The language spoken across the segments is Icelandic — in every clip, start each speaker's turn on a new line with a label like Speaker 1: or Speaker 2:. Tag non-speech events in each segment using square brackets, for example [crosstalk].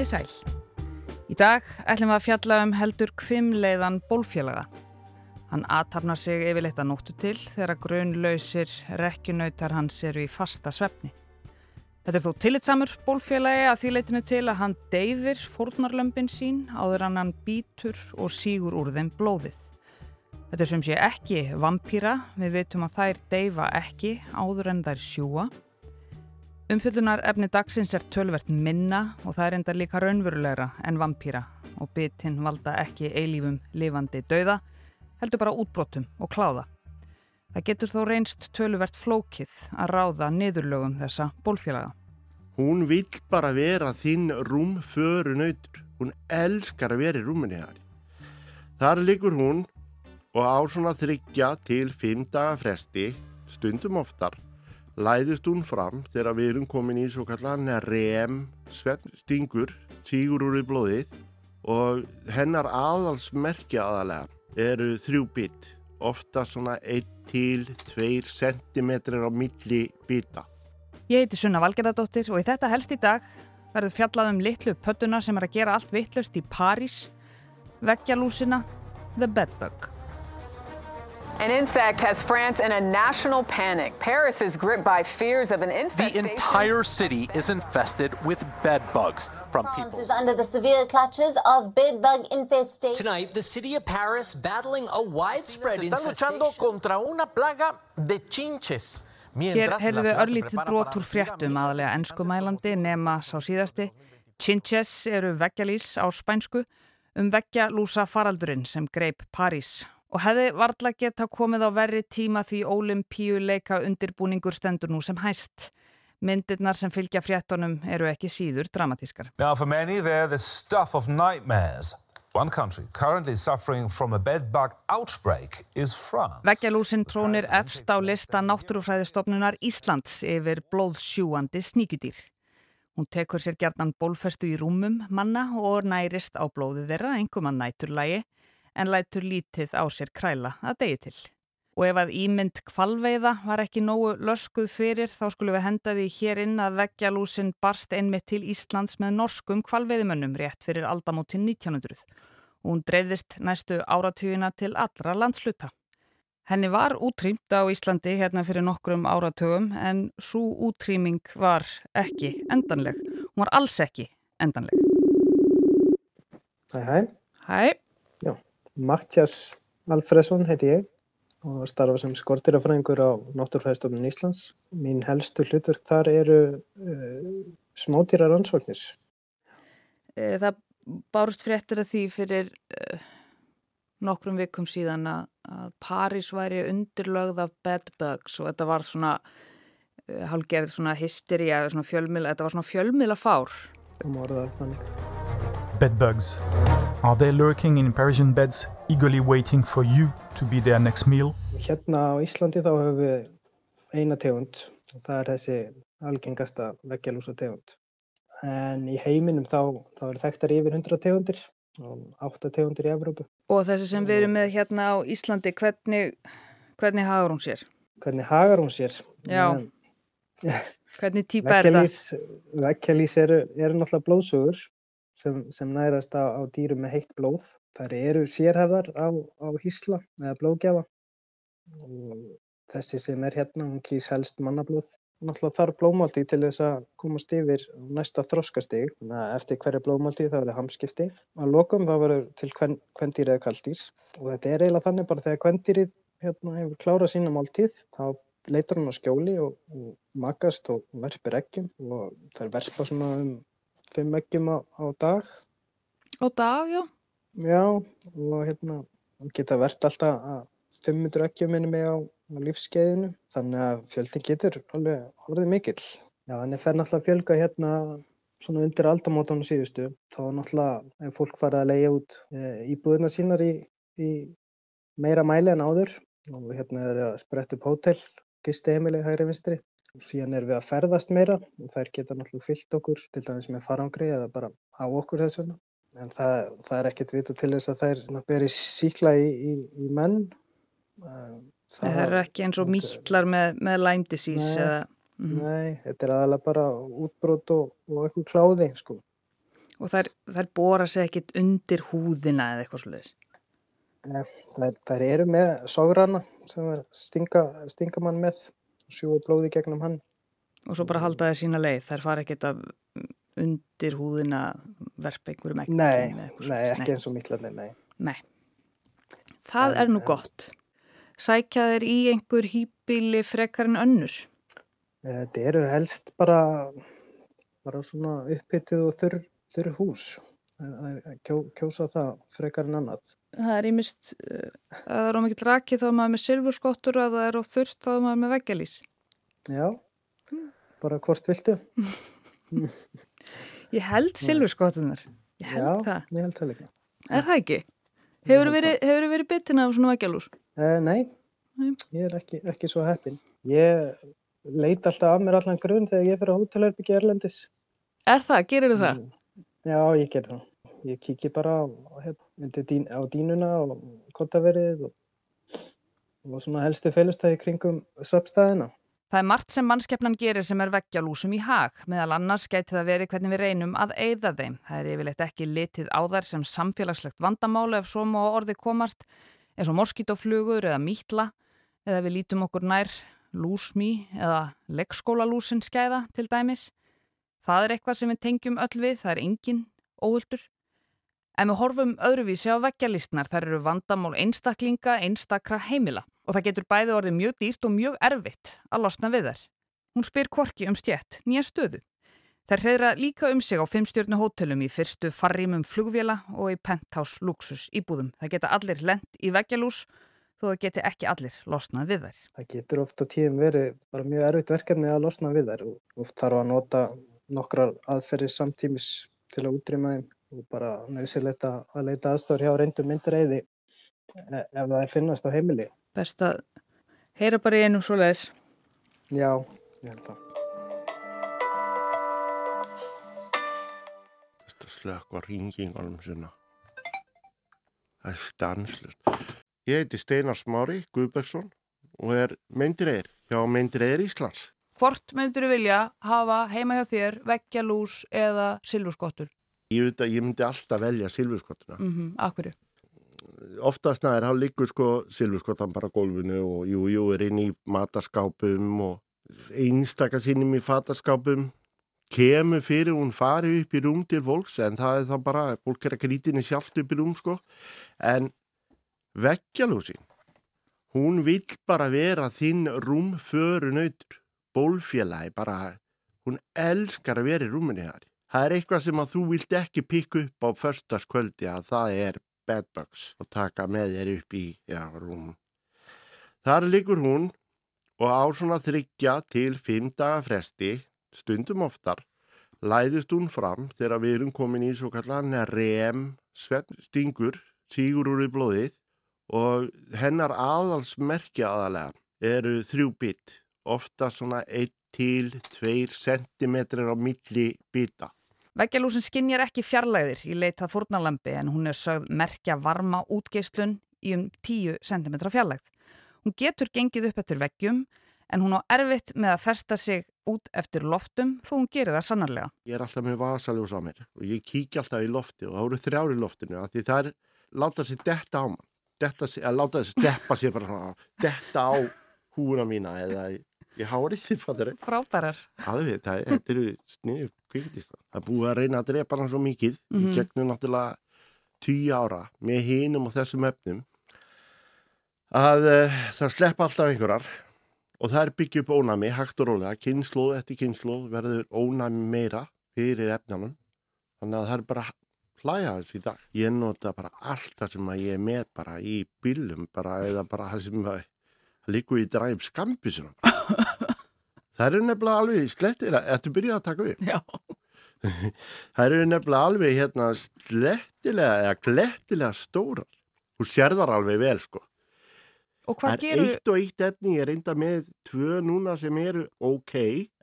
Speaker 1: Komiði sæl. Í dag ætlum við að fjalla um heldur kvimleiðan bólfélaga. Hann aðtapnar sig yfirleitt að nóttu til þegar grunlausir rekjunautar hans eru í fasta svefni. Þetta er þó tillitsamur bólfélagi að því leitinu til að hann deyfir fórnarlömpin sín áður hann hann bítur og sígur úr þeim blóðið. Þetta sem sé ekki vampýra, við veitum að þær deyfa ekki áður en þær sjúa Umfjöldunar efni dagsins er tölvert minna og það er enda líka raunverulegra en vampýra og bitinn valda ekki eilífum lifandi dauða, heldur bara útbrotum og kláða. Það getur þó reynst tölvert flókið að ráða niðurlögum þessa bólfélaga.
Speaker 2: Hún vill bara vera þinn rúmföru nautur. Hún elskar að vera í rúminni þar. Þar likur hún og á svona þryggja til fimm daga fresti, stundum oftar, læðist hún fram þegar við erum komin í svo kallan rem stingur, sígur úr í blóðið og hennar aðalsmerkja aðalega eru þrjú bit, ofta svona 1-2 cm á milli bita.
Speaker 1: Ég heiti Sunna Valgerðardóttir og í þetta helst í dag verður fjallað um litlu pöttuna sem er að gera allt vittlust í París, veggjalúsina The Bedbug.
Speaker 3: An insect has France in a national panic. Paris is gripped by fears of an infestation.
Speaker 4: The entire city is infested with bed bugs from
Speaker 5: France
Speaker 4: people.
Speaker 5: is under the severe clutches of bed bug infestation.
Speaker 6: Tonight, the city of Paris battling a widespread
Speaker 7: Están luchando
Speaker 6: infestation.
Speaker 7: contra una plaga de chinches.
Speaker 1: Hér
Speaker 7: la
Speaker 1: við örlítið
Speaker 7: prepara
Speaker 1: brot
Speaker 7: para
Speaker 1: úr
Speaker 7: recibir
Speaker 1: fréttum
Speaker 7: a
Speaker 1: aðalega
Speaker 7: miles de
Speaker 1: ennskumælandi nema sá síðasti. Chinches eru veggjalís á spænsku um veggjalúsa faraldurinn sem greip París og hefði varla geta komið á verri tíma því ólimpíuleika undirbúningur stendur nú sem hæst. Myndirnar sem fylgja fréttonum eru ekki síður dramatískar.
Speaker 8: Now, for many, they're the stuff of nightmares. One country currently suffering from a bedbug outbreak is France.
Speaker 1: Veggjalúsin trónir efst á lista náttúrufræðistofnunar Íslands yfir blóðsjúandi sníkjudýr. Hún tekur sér gjarnan bólfestu í rúmum manna og nærist á blóði þeirra, engum að næturlægi, en lætur lítið á sér kræla að degi til. Og ef að ímynd kvalveiða var ekki nógu löskuð fyrir þá skulum við henda því hér inn að veggjalúsin barst einmitt til Íslands með norskum kvalveiðimönnum rétt fyrir aldamótin 1900 og hún dreifðist næstu áratugina til allra landsluta. Henni var útrýmt á Íslandi hérna fyrir nokkrum áratugum en svo útrýming var ekki endanleg. Hún var alls ekki endanleg.
Speaker 9: Hæ, hæ.
Speaker 1: Hæ,
Speaker 9: Mattias Alfredsson heiti ég og starfa sem skortirafræðingur á Náttúrfræðistofnun Íslands. Mín helstu hlutverk þar eru uh, smátýra rannsóknir.
Speaker 1: e, það bárust fréttir að því fyrir e, nokkrum vikum síðan að, París væri undirlögð af bedbugs og þetta var svona e, hálgerð svona hysteria, svona fjölmila, þetta var svona fjölmila fár.
Speaker 9: Um orðað þannig.
Speaker 10: Bedbugs. Are they lurking in Parisian beds, eagerly waiting for you to be their next meal?
Speaker 9: Hérna á Íslandi þá höfum við eina tegund og það er þessi algengasta veggjalúsa tegund. En í heiminum þá, þá eru þekktar yfir 100 tegundir og 8 tegundir í Evrópu.
Speaker 1: Og þessi sem við erum með hérna á Íslandi, hvernig, hvernig hagur hún sér?
Speaker 9: Hvernig hagar hún sér?
Speaker 1: Já.
Speaker 9: Um,
Speaker 1: Hvernig [laughs] típa er?
Speaker 9: Veggjalís, veggjalís eru, eru náttúrulega blóðsugur sem, sem nærast á, á dýrum með heitt blóð. Þær eru sérhæfðar á, á hísla eða blóðgjafa og þessi sem er hérna, hún kýs helst mannablóð. Náttúrulega þarf blóðmáltíð til þess að komast yfir næsta að eftir hverja blóðmáltíð þá verður hamskipti. Að lokum þá verður til kven, kvendýr eða kaldýr og þetta er eiginlega þannig bara þegar kvendýrið hérna, hefur klárað sína máltíð þá leitar hann á skjóli og, og makast og verpir eggjum og þær verpa svona um fimm eggjum á, á dag.
Speaker 1: Og dag, já.
Speaker 9: Já, og hérna og geta verpt alltaf að 500 eggjum minni mig á, á lífskeiðinu. Þannig að fjöldin getur alveg orðið mikill. Já, þannig fer náttúrulega fjölga hérna svona undir aldamótanum síðustu. Þá er náttúrulega ef fólk farið að leiða út e, íbúðina sínar í, í meira mæli en áður og hérna er að spretta upp hótel, gisti heimili hægri vinstri og síðan erum við að ferðast meira og þær geta náttúrulega fyllt okkur til dæmis með farangri eða bara á okkur þess vegna. En það, það er ekkert vita til þess að þær beri síkla í, í, í menn.
Speaker 1: Það er ekki eins og mýtlar með, með Lyme disease
Speaker 9: Nei.
Speaker 1: eða...
Speaker 9: Nei, þetta er aðalega bara útbrot og, og eitthvað kláði, sko.
Speaker 1: Og þær, þær bóra sig ekkit undir húðina eða eitthvað sluðis?
Speaker 9: Nei, þær, þær eru með sograna sem stinga, stinga mann með sjúa blóði gegnum hann.
Speaker 1: Og svo bara halda það sína leið, þær fara ekkit að undir húðina verpa einhverjum ekki?
Speaker 9: Nei, nei, ekki eins og miklarnir, nei.
Speaker 1: Nei, það er nú gott. Sækja þeir í einhver hýpili frekar en önnur?
Speaker 9: Þetta eru helst bara, bara svona upphitið og þurr, þurr hús. Það er kjó, kjósa það frekar en annað.
Speaker 1: Það er ímist, uh, að það er ómikið raki þá er maður með silfurskottur að það er á þurrt þá er maður með veggjalís.
Speaker 9: Já, bara hvort viltu. [laughs]
Speaker 1: Ég held silfurskottunar. Ég held
Speaker 9: Já,
Speaker 1: það.
Speaker 9: ég held.
Speaker 1: Er það ekki? Hefur verið, hefur verið bitin af svona veggjalús?
Speaker 9: Uh, nei,
Speaker 1: Nei.
Speaker 9: ég er ekki, ekki svo heppin. Ég leit alltaf af mér allan grunn þegar ég fyrir að hótelherbyggja Erlendis.
Speaker 1: Er það? Gerir þú það?
Speaker 9: Já, ég ger það. Ég kíki bara á, hérna, dín, á dínuna og kottaverið og, og svona helstu félustæði kringum söpstæðina.
Speaker 1: Það er margt sem mannskeppnan gerir sem er veggjalúsum í hag. Meðal annars gæti það verið hvernig við reynum að eyða þeim. Það er yfirleitt ekki litið á þær sem samfélagslegt vandamáli ef svo má orði komast eins og moskítoflugur eða mítla eða við lítum okkur nær lúsmí eða leggskólalúsin skæða til dæmis. Það er eitthvað sem við tengjum öll við, það er engin óhuldur. En við horfum öðruvísi á veggjalistnar, þær eru vandamál einstaklinga, einstakra heimila og það getur bæði orðið mjög dýrt og mjög erfitt að losna við þær. Hún spyr korki um stjett, nýja stöðu. Þær hreyðra líka um sig á fimmstjörnu hótelum í fyrstu farrimum flugvila og í penthouse luxus íbúðum. Það geta allir lent í veggjalús þó það geti ekki allir losnað við þær.
Speaker 9: Það getur oft á tíum verið bara mjög erfitt verkefni að losna við þær og oft þarf að nota nokkrar aðferðir samtímis til að útrýma þeim og bara nöðsilegt að leita aðstofur hjá reyndum myndireiði ef það er finnast á heimili.
Speaker 1: Best að heyra bara í einum svo leiðis.
Speaker 9: Já, ég held að.
Speaker 2: Þetta slökk var ringingunum sinna. Það er stanslust. Ég heiti Steinar Smári Guðbergsson og er meindireir hjá Meindireir Íslands.
Speaker 1: Hvort myndur þú vilja hafa heima hjá þér veggjalús eða silfurskottur?
Speaker 2: Ég veit ég myndi alltaf velja silfurskottuna.
Speaker 1: Mm -hmm. Akkurju?
Speaker 2: Oftast næður þá liggur sko silfurskottan bara gólfinu og jú, jú, er inn í mataskápum og einstakar sínum í fataskápum. Kemur fyrir hún fari upp í rúm til fólks en það er þá bara, fólk er að grítinni sjálft upp í rúm sko. En veggjalúsin, hún vill bara vera þinn rúm föru nautur. Bólfélagi bara, hún elskar að vera í rúminni þar. Það er eitthvað sem að þú vilt ekki pikka upp á förstaskvöldi að það er bedbugs og taka með þér upp í já, rúm. Þar liggur hún og á svona þryggja til fimm daga fresti, stundum oftar, læðist hún fram þegar við erum komin í svo kallan rem, stingur, sígur úr í blóðið og hennar aðalsmerkja aðalega eru þrjú bit, ofta svona 1-2 cm á milli bita.
Speaker 1: Veggjalúsin skinjar ekki fjarlæðir í leitað fórnalambi en hún er sögð merkja varma útgeislun í um 10 cm fjarlægð. Hún getur gengið upp eftir veggjum en hún á erfitt með að festa sig út eftir loftum þó hún gerir það sannarlega.
Speaker 2: Ég er alltaf með vasaljós á mér og ég kíkja alltaf í lofti og það eru þrjári í loftinu því það er láta sér detta á mann, detta, að láta sér steppa sér bara svona, detta á húna mína eða ég hárið því fattur.
Speaker 1: Frábærar.
Speaker 2: Er, þetta eru sniðu kvikti sko. Það er búið að reyna að drepa hann svo mikið mm -hmm. í gegnum náttúrulega tíu ára með hinum og þessum efnum að uh, það sleppa alltaf einhverjar og það er byggja upp ónami, hægt og rólega, kynnslóð eftir kynnslóð verður ónami meira fyrir efnanum þannig að það er bara hlæja þessu í dag. Ég nota bara allt það sem ég er með bara í bílum bara eða bara það sem það líku í dræm skampisuna. [laughs] það eru nefnilega alveg slettilega, ertu byrjað að taka upp?
Speaker 1: Já. [laughs]
Speaker 2: það eru nefnilega alveg hérna slettilega eða glettilega stórar. Þú sérðar alveg vel sko.
Speaker 1: Og hvað
Speaker 2: það er
Speaker 1: gerur...
Speaker 2: eitt og eitt efni, ég er reynda með tvö núna sem eru ok,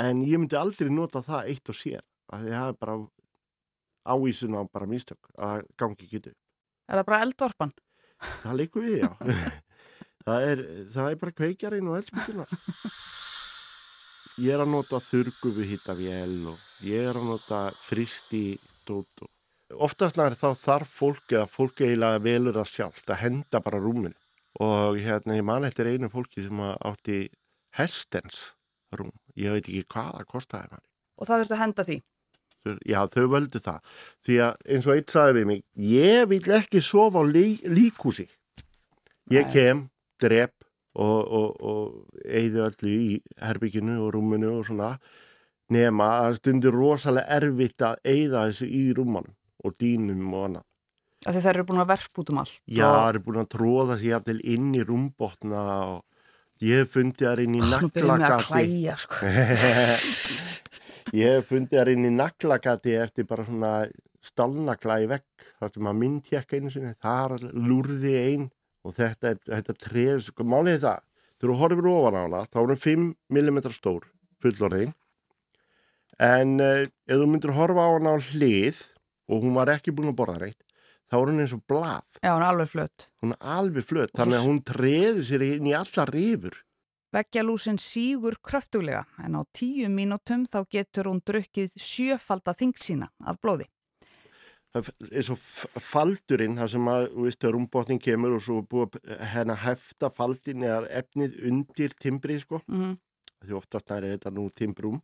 Speaker 2: en ég myndi aldrei nota það eitt og sér. Það er bara ávísun á bara mistök að gangi ekki upp.
Speaker 1: Er það bara eldvarpan?
Speaker 2: Það líkur við, já. [laughs] það, er, það er bara kveikjarinn og eldspillina. [laughs] Ég er að nota þurgu við hitta vél og ég er að nota fristi dót oftast nær þá þarf fólk eða fólk eiginlega velur það sjálft að henda bara rúmin og hérna ég man eftir einu fólki sem átti hestens rúm, ég veit ekki hvað það kostiði manni.
Speaker 1: Og það þurfti að henda því?
Speaker 2: Já, þau völdu það. Því að eins og eitt sagði við mig, ég vil ekki sofa á lí, líkúsi. Ég Nei. kem, drep og, og, og eigðu öllu í herbygginu og rúminu og svona nema að stundir rosalega erfitt að eigða þessu í rúmanum og dýnum og annað.
Speaker 1: Þegar þeir eru búin að verf út um allt?
Speaker 2: Já, þeir eru búin að tróða sér jafnvel inn í rúmbotna og ég hef fundið þar inn í naglagati. Nú byrjum við að
Speaker 1: klæja,
Speaker 2: sko. [laughs] ég hef fundið þar inn í naglagati eftir bara svona stálnagla í vegg, þar sem að myndjekka einu sinni, þar lúrði einn og þetta, þetta treð, sko, málið er það, þegar þú horfir ofan á hana, þá er hún 5 mm stór, fullorðin, en eh, ef þú myndir horfa á hana á hlið og hún var ekki búin að borða reitt, þá er hún eins og blað.
Speaker 1: Já, hún er alveg flött.
Speaker 2: Hún er alveg flött, þannig að hún treður sér inn í alla rifur.
Speaker 1: Veggjalúsin sígur kröftuglega en á tíu mínútum þá getur hún drukkið sjöfalda þing sína af blóði.
Speaker 2: Það er svo faldurinn, það sem að, þú veist, rúmbotning kemur og svo búið hérna hefta faldin eða efnið undir timbrið, sko. Mm -hmm. Því oftast er þetta nú timbrum.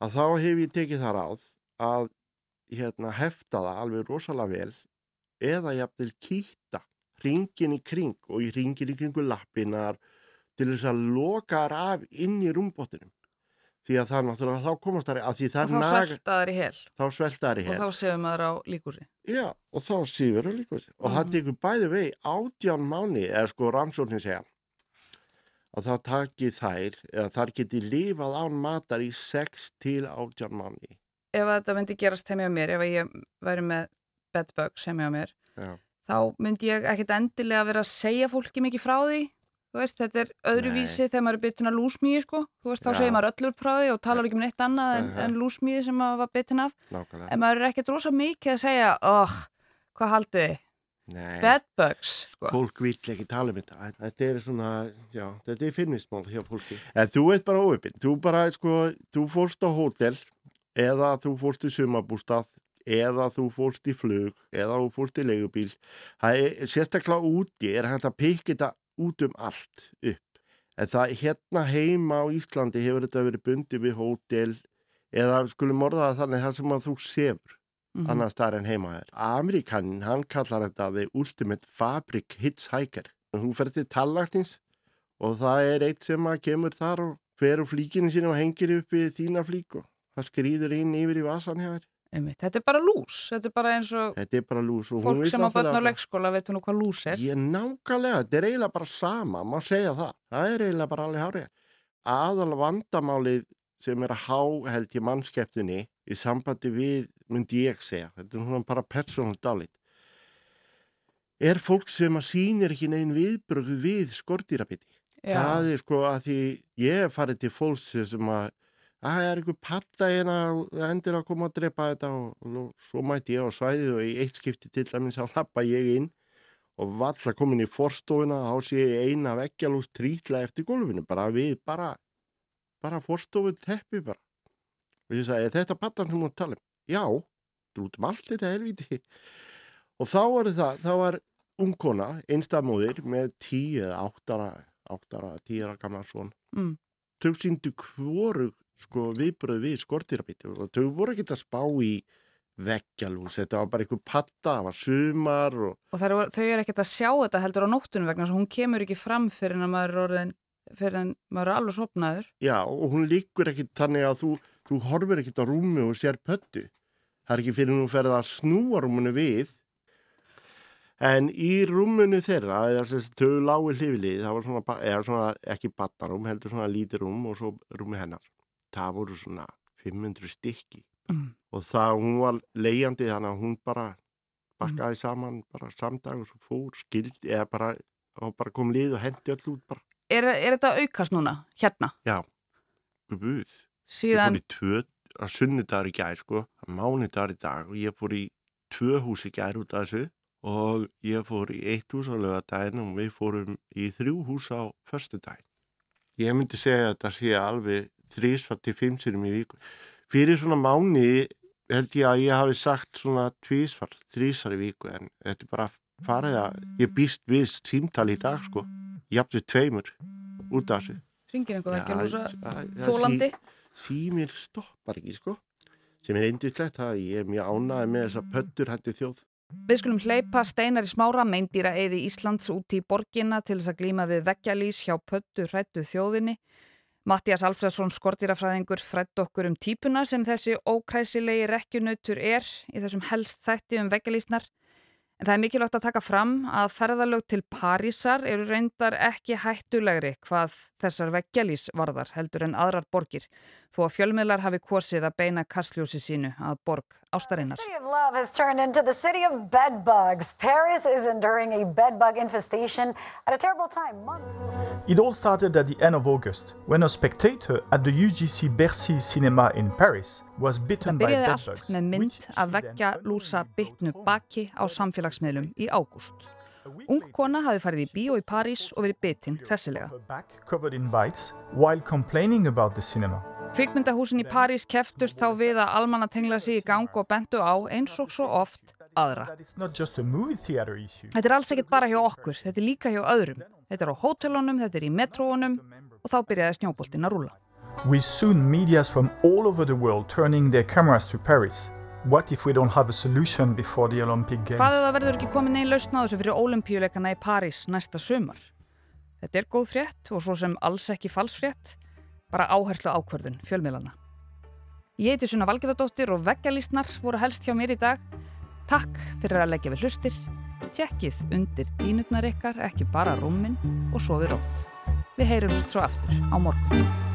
Speaker 2: Að þá hef ég tekið það ráð að hérna, hefta það alveg rosalega vel eða jafnvel kýta ringin í kring og í ringin í kringu lappinar til þess að loka af inn í rúmbottinum því að það náttúrulega þá komast þar að því það
Speaker 1: og þá naga, sveltaður í hel.
Speaker 2: Þá sveltaður í hel.
Speaker 1: og þá séum maður á líkúsi
Speaker 2: já og þá séum við á líkúsi og mm. það tekur bæði vegi átján mánu eða sko rannsóknin segja að það taki þær eða þar geti lífað án matar í 6 til átján mánu
Speaker 1: ef þetta myndi gerast heimja mér ef ég væri með bedbugs heimja mér já. þá myndi ég ekkit endilega vera að segja fólki mikið frá því Veist, þetta er öðruvísi þegar maður er byttin að lúsmíði sko. veist, þá segir maður öllur práði og talar ekki um neitt annað en, en lúsmíði sem maður var byttin af. Nákvæmlega. en maður er ekkert rosa mikið að segja oh, hvað haldið þið? Bedbugs sko.
Speaker 2: Fólk vil ekki tala um þetta. Þetta er svona, já, þetta er finnismál hjá fólki. En þú veit bara óöpinn þú bara, sko, þú fórst á hótel eða þú fórst í sumabústað eða þú fórst í flug eða þú fórst í leigubíl. Það er sérstaklega úti er hægt að pekja þetta út um allt upp. En það hérna heima á Íslandi hefur þetta verið bundið við hótel eða skulum orðaða þannig þar sem að þú sefur mm -hmm. annars þar en heima er. Amerikanin, hann kallar þetta the ultimate fabric hitchhiker. Hún fer til tallagnins og það er eitt sem að kemur þar og fer úr flíkinu sín og hengir upp í þína flík og það skrýður inn yfir í vasan hér.
Speaker 1: Einmitt. Þetta er bara lús, þetta er bara eins og
Speaker 2: er bara og
Speaker 1: fólk sem á börn á leikskóla veitur nú hvað lús er.
Speaker 2: Ég nákvæmlega, þetta er eiginlega bara sama, má segja það. Það er eiginlega bara alveg hárið aðal vandamálið sem er að há held í mannskepptunni í sambandi við, myndi ég segja þetta er bara persónalt dálit er fólk sem að sínir ekki neginn viðbröðu við skortýrabiti það er sko að því ég er farið til fólks sem að það er einhver patta hérna endur að koma að drepa þetta og, og svo mæti ég á svæðið og í eitt skipti til dæmis þá lappa ég inn og valla komin í forstofuna þá sé ég eina veggjalús trítla eftir gólfinu bara við bara bara forstofun teppi bara. Og ég sagði þetta pattan sem hún tala um? Já, drútum allt þetta helviti og þá var það þá var ungkona, einstamóðir með tíu eða áttara áttara, tíara gamla svon mm. tök síndu hvoru sko viðbröð við skortýrabíti og þau voru ekki að spá í veggjalús, þetta var bara einhver patta það var sumar og,
Speaker 1: og þau eru ekki að sjá þetta heldur á nóttunum vegna hún kemur ekki fram fyrir en maður er orðin fyrir en maður er alveg sopnaður
Speaker 2: Já, og hún líkur ekki þannig að þú, þú horfir ekki á rúmi og sér pöttu það er ekki fyrir hún ferða að snúa rúmunu við. En í rúmunu þeirra þau lágu hlifilið það var svona, svona ekki battarúm, heldur svona lítirúm og svo rúmi hennar það voru svona 500 stykki mm. og það, hún var leiðandi þannig að hún bara bakkaði mm. saman bara samdag og svo fór, skildi eða bara, bara kom lið og hendi öll út bara.
Speaker 1: Er, er þetta aukast núna, hérna?
Speaker 2: Já, buð
Speaker 1: Síðan...
Speaker 2: Ég fór í tvö, sunnudagur í gær sko, mánudagur í dag og ég fór í tvö hús í gær út af þessu og ég fór í eitt hús á lögadaginn og við fórum í þrjú hús á förstu daginn. Ég myndi segja að þetta sé alveg þrísvar til fimm sinum í viku. Fyrir svona mánu held ég að ég hafi sagt svona tvísvar, þrísvar í viku en þetta er bara farið að ég býst við símtali í dag sko jafn við tveimur út af þessu
Speaker 1: Ringir einhver ekki að lúsa
Speaker 2: það- það-
Speaker 1: þólandi?
Speaker 2: sí- Símir stoppar ekki sko sem er eindislegt það ég er mjög ánæði með þessa pöttur hætti þjóð
Speaker 1: Við skulum hleypa Steinar í smára meindýra eði Íslands út í borgina til þess að glíma við veggjalís hjá pöttu hrættu þjóðinni. Mattias Alfredsson skortýrafræðingur frætt okkur um típuna sem þessi ókræsilegi rekkjunautur er í þessum helst þætti um veggjalísnar. En það er mikilvægt að taka fram að ferðalög til Parísar eru reyndar ekki hættulegri hvað þessar veggjalís varðar heldur en aðrar borgir þó að fjölmiðlar hafi kosið að beina kastljósi sínu að borg ástarinnar.
Speaker 11: city of love has turned into the city of bed bugs. Paris is enduring a bed bug infestation at a terrible time, months before.
Speaker 10: It all started at the end of August when a spectator at the UGC Bercy cinema in Paris was bitten
Speaker 1: Það
Speaker 10: by
Speaker 1: byrjaði allt
Speaker 10: bedbugs.
Speaker 1: með mynd af veggja lúsa bytnu baki á samfélagsmiðlum í ágúst. Ung kona hafi farið í bíó í París og verið bytinn hressilega. Kvikmyndahúsin í París keftust þá við að almanna tengla sig í gang og bentu á eins og svo oft aðra. Þetta er alls ekkert bara hjá okkur, þetta er líka hjá öðrum. Þetta er á hótelunum, þetta er í metróunum og þá byrjaði snjóboltinn að rúla.
Speaker 10: With soon medias from all over the world turning their cameras to Paris. What if we don't have a solution before the Olympic Games?
Speaker 1: Hvað ef það verður ekki komin einn lausn á þessu fyrir ólimpíuleikana í París næsta sumar? Þetta er góð frétt og svo sem alls ekki falsfrétt, bara áherslu ákvörðun fjölmiðlana. Ég heiti Sunna Valgerðardóttir og veggjalísnar voru helst hjá mér í dag. Takk fyrir að leggja við hlustir. Tjekkið undir dínutnar ykkar, ekki bara rúmin og sofið rótt. Við heyrumst svo aftur á morgun.